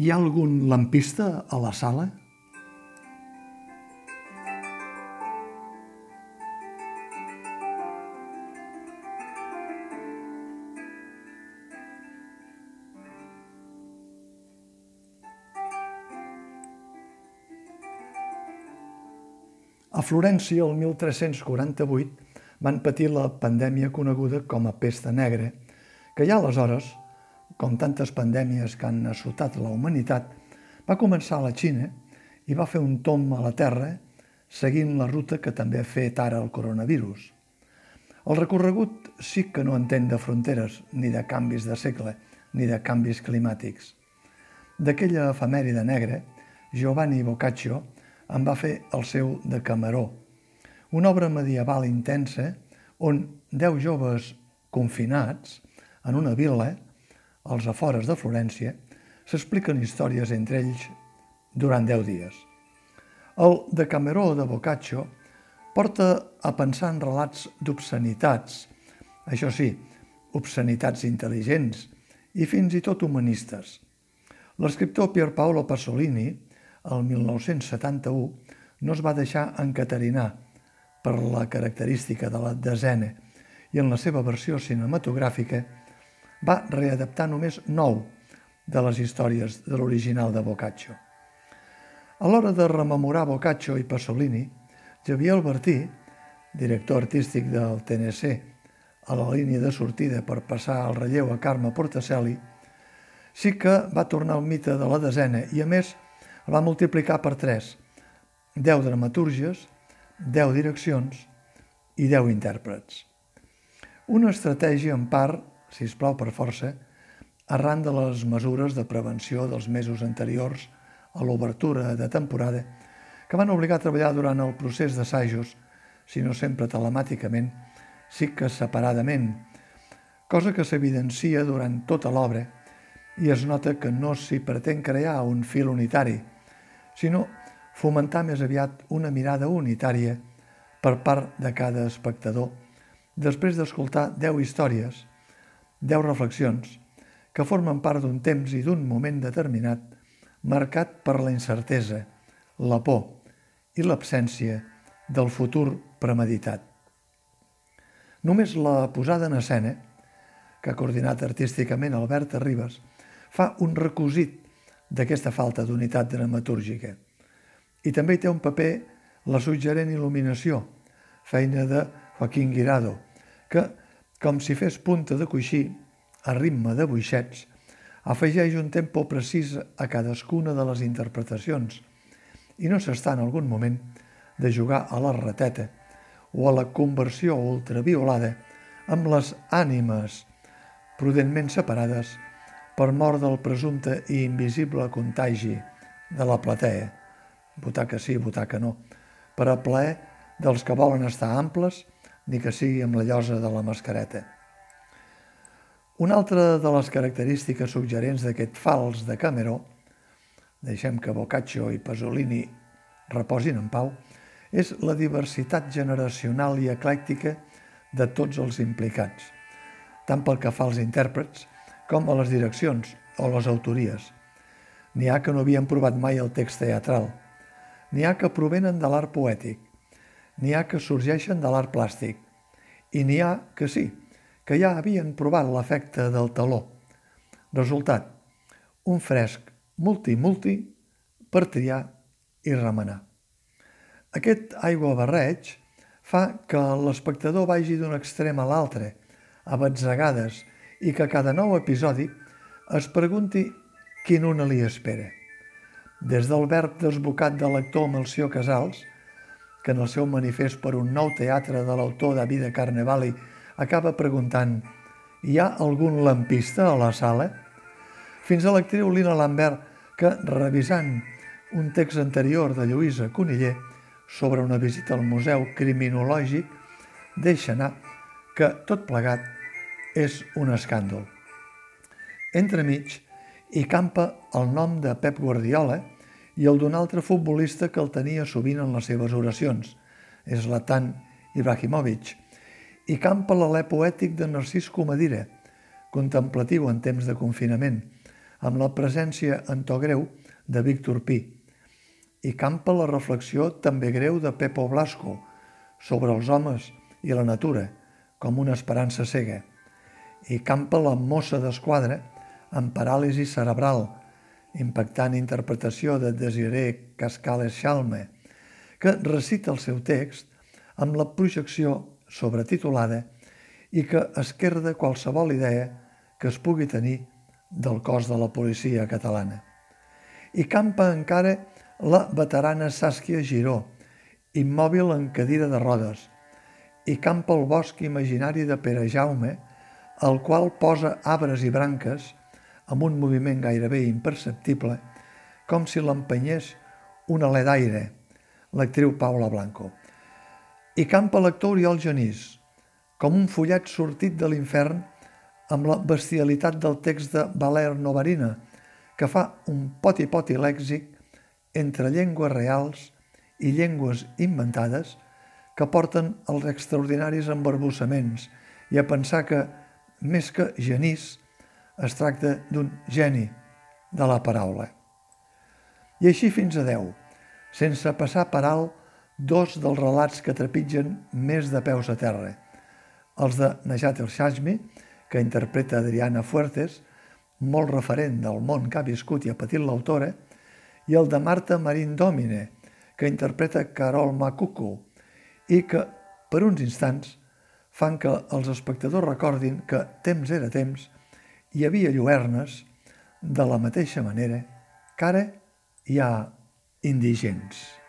Hi ha algun lampista a la sala? A Florència, el 1348, van patir la pandèmia coneguda com a pesta negra, que ja aleshores, com tantes pandèmies que han assotat la humanitat, va començar a la Xina i va fer un tomb a la Terra seguint la ruta que també ha fet ara el coronavirus. El recorregut sí que no entén de fronteres, ni de canvis de segle, ni de canvis climàtics. D'aquella efemèride negra, Giovanni Boccaccio en va fer el seu de Camaró, una obra medieval intensa on deu joves confinats en una vila, als afores de Florència, s'expliquen històries entre ells durant deu dies. El de Cameró de Boccaccio porta a pensar en relats d'obscenitats, això sí, obscenitats intel·ligents i fins i tot humanistes. L'escriptor Pier Paolo Pasolini el 1971 no es va deixar encaterinar per la característica de la desena i en la seva versió cinematogràfica va readaptar només nou de les històries de l'original de Boccaccio. A l'hora de rememorar Boccaccio i Pasolini, Xavier Albertí, director artístic del TNC, a la línia de sortida per passar el relleu a Carme Portacelli, sí que va tornar al mite de la desena i, a més, el va multiplicar per 3, 10 dramatúrgies, 10 direccions i 10 intèrprets. Una estratègia en part, si es plau per força, arran de les mesures de prevenció dels mesos anteriors a l'obertura de temporada que van obligar a treballar durant el procés d'assajos, si no sempre telemàticament, sí que separadament, cosa que s'evidencia durant tota l'obra i es nota que no s'hi pretén crear un fil unitari, sinó fomentar més aviat una mirada unitària per part de cada espectador després d'escoltar deu històries, deu reflexions, que formen part d'un temps i d'un moment determinat marcat per la incertesa, la por i l'absència del futur premeditat. Només la posada en escena, que ha coordinat artísticament Albert Arribas, fa un recusit d'aquesta falta d'unitat dramatúrgica. I també hi té un paper la suggerent il·luminació, feina de Joaquín Guirado, que, com si fes punta de coixí, a ritme de buixets, afegeix un tempo precís a cadascuna de les interpretacions. I no s'està en algun moment de jugar a la rateta o a la conversió ultraviolada amb les ànimes prudentment separades per mort del presumpte i invisible contagi de la platea, que sí, que no, per a plaer dels que volen estar amples ni que sigui amb la llosa de la mascareta. Una altra de les característiques suggerents d'aquest fals de Cameró, deixem que Boccaccio i Pasolini reposin en pau, és la diversitat generacional i eclèctica de tots els implicats, tant pel que fa als intèrprets com a les direccions o les autories. N'hi ha que no havien provat mai el text teatral. N'hi ha que provenen de l'art poètic. N'hi ha que sorgeixen de l'art plàstic. I n'hi ha que sí, que ja havien provat l'efecte del taló. Resultat, un fresc multi-multi per triar i remenar. Aquest aigua barreig fa que l'espectador vagi d'un extrem a l'altre, a batzegades i que cada nou episodi es pregunti quin una li espera. Des del verb desbocat de l'actor Melció Casals, que en el seu manifest per un nou teatre de l'autor David Carnevali acaba preguntant «Hi ha algun lampista a la sala?» fins a l'actriu Lina Lambert que, revisant un text anterior de Lluïsa Coniller sobre una visita al Museu Criminològic, deixa anar que tot plegat és un escàndol. Entremig hi campa el nom de Pep Guardiola i el d'un altre futbolista que el tenia sovint en les seves oracions, Zlatan Ibrahimovic, i campa l'alè poètic de Narcís Comadira, contemplatiu en temps de confinament, amb la presència en to greu de Víctor Pi, i campa la reflexió també greu de Pepo Blasco sobre els homes i la natura com una esperança cega, i campa la mossa d'esquadra amb paràlisi cerebral, impactant interpretació de Desiré Cascales Chalme, que recita el seu text amb la projecció sobretitulada i que esquerda qualsevol idea que es pugui tenir del cos de la policia catalana. I campa encara la veterana Sàsquia Giró, immòbil en cadira de rodes, i campa el bosc imaginari de Pere Jaume, el qual posa arbres i branques amb un moviment gairebé imperceptible, com si l'empenyés un alè d'aire, l'actriu Paula Blanco. I campa l'actor Oriol Genís, com un fullet sortit de l'infern amb la bestialitat del text de Valer Novarina, que fa un poti-poti lèxic entre llengües reals i llengües inventades que porten als extraordinaris embarbussaments i a pensar que, més que genís, es tracta d'un geni de la paraula. I així fins a deu, sense passar per alt dos dels relats que trepitgen més de peus a terra. Els de Najat el Shajmi, que interpreta Adriana Fuertes, molt referent del món que ha viscut i ha patit l'autora, i el de Marta Marín Domine, que interpreta Carol Macuco, i que, per uns instants, fan que els espectadors recordin que temps era temps hi havia lluernes de la mateixa manera que ara hi ha indigents.